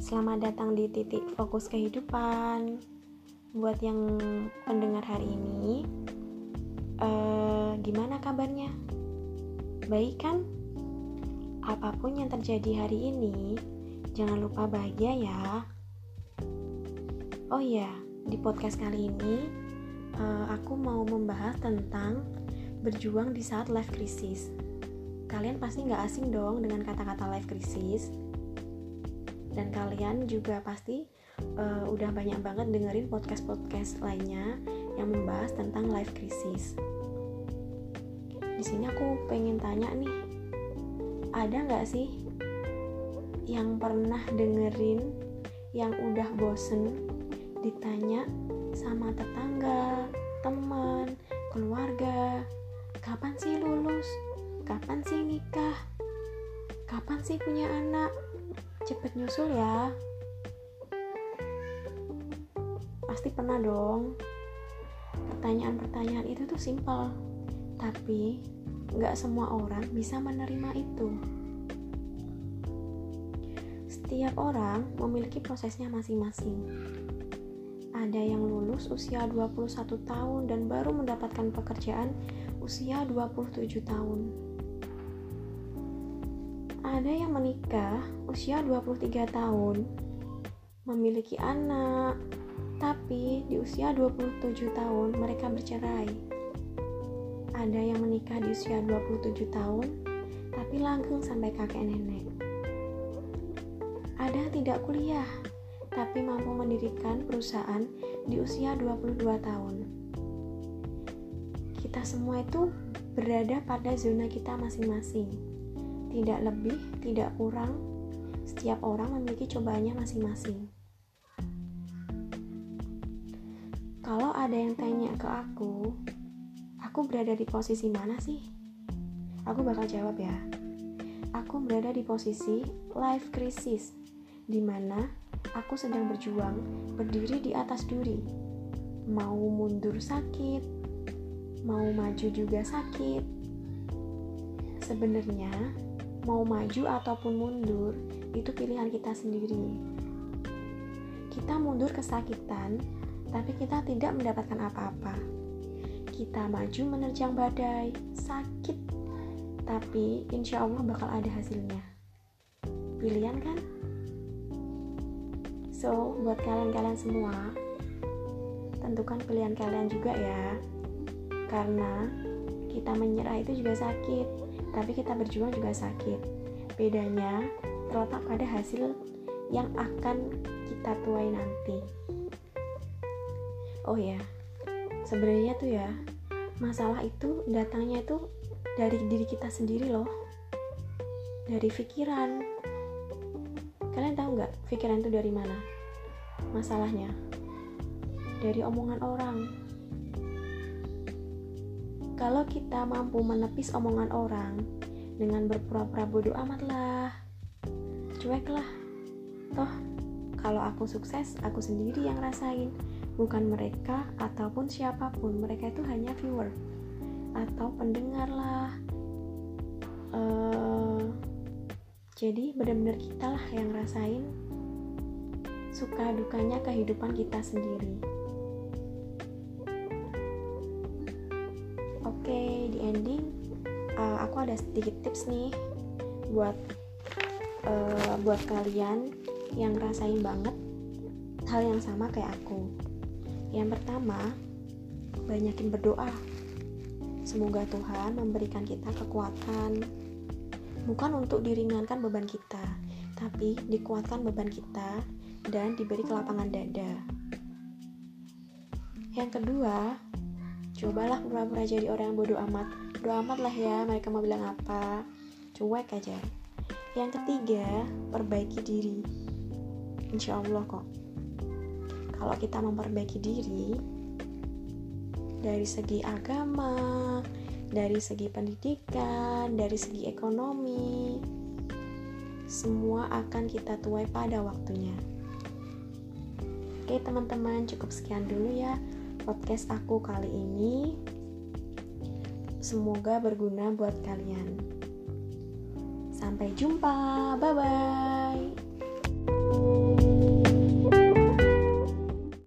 selamat datang di titik fokus kehidupan. Buat yang pendengar hari ini, uh, gimana kabarnya? Baik kan? Apa pun yang terjadi hari ini, jangan lupa bahagia ya. Oh iya, di podcast kali ini uh, aku mau membahas tentang berjuang di saat life crisis. Kalian pasti nggak asing dong dengan kata-kata life crisis dan kalian juga pasti uh, udah banyak banget dengerin podcast-podcast lainnya yang membahas tentang life crisis. Di sini aku pengen tanya nih, ada nggak sih yang pernah dengerin yang udah bosen ditanya sama tetangga, teman, keluarga, kapan sih lulus? Kapan sih nikah? Kapan sih punya anak? Cepet nyusul ya. Pasti pernah dong. Pertanyaan-pertanyaan itu tuh simpel. Tapi nggak semua orang bisa menerima itu. Setiap orang memiliki prosesnya masing-masing. Ada yang lulus usia 21 tahun dan baru mendapatkan pekerjaan usia 27 tahun ada yang menikah usia 23 tahun, memiliki anak, tapi di usia 27 tahun mereka bercerai. Ada yang menikah di usia 27 tahun, tapi langgeng sampai kakek nenek. Ada tidak kuliah, tapi mampu mendirikan perusahaan di usia 22 tahun. Kita semua itu berada pada zona kita masing-masing tidak lebih, tidak kurang. Setiap orang memiliki cobaannya masing-masing. Kalau ada yang tanya ke aku, aku berada di posisi mana sih? Aku bakal jawab ya. Aku berada di posisi life crisis, di mana aku sedang berjuang berdiri di atas duri. Mau mundur sakit, mau maju juga sakit. Sebenarnya mau maju ataupun mundur itu pilihan kita sendiri. Kita mundur kesakitan, tapi kita tidak mendapatkan apa-apa. Kita maju menerjang badai, sakit, tapi insya Allah bakal ada hasilnya. Pilihan kan? So, buat kalian-kalian semua, tentukan pilihan kalian juga ya. Karena kita menyerah itu juga sakit, tapi kita berjuang juga sakit. Bedanya terletak pada hasil yang akan kita tuai nanti. Oh ya, sebenarnya tuh ya, masalah itu datangnya itu dari diri kita sendiri loh. Dari pikiran. Kalian tahu nggak pikiran itu dari mana? Masalahnya dari omongan orang kalau kita mampu menepis omongan orang dengan berpura-pura bodoh amat lah, cueklah. Toh, kalau aku sukses, aku sendiri yang rasain, bukan mereka ataupun siapa pun. Mereka itu hanya viewer atau pendengar lah. Uh, jadi benar-benar kita lah yang rasain suka dukanya kehidupan kita sendiri. Oke, di ending uh, aku ada sedikit tips nih buat uh, buat kalian yang rasain banget hal yang sama kayak aku. Yang pertama, banyakin berdoa. Semoga Tuhan memberikan kita kekuatan bukan untuk diringankan beban kita, tapi dikuatkan beban kita dan diberi kelapangan dada. Yang kedua, cobalah pura-pura jadi orang yang bodoh amat. Bodoh amat lah ya mereka mau bilang apa. Cuek aja. Yang ketiga perbaiki diri. Insya Allah kok. Kalau kita memperbaiki diri dari segi agama dari segi pendidikan dari segi ekonomi semua akan kita tuai pada waktunya. Oke teman-teman cukup sekian dulu ya podcast aku kali ini. Semoga berguna buat kalian. Sampai jumpa, bye bye.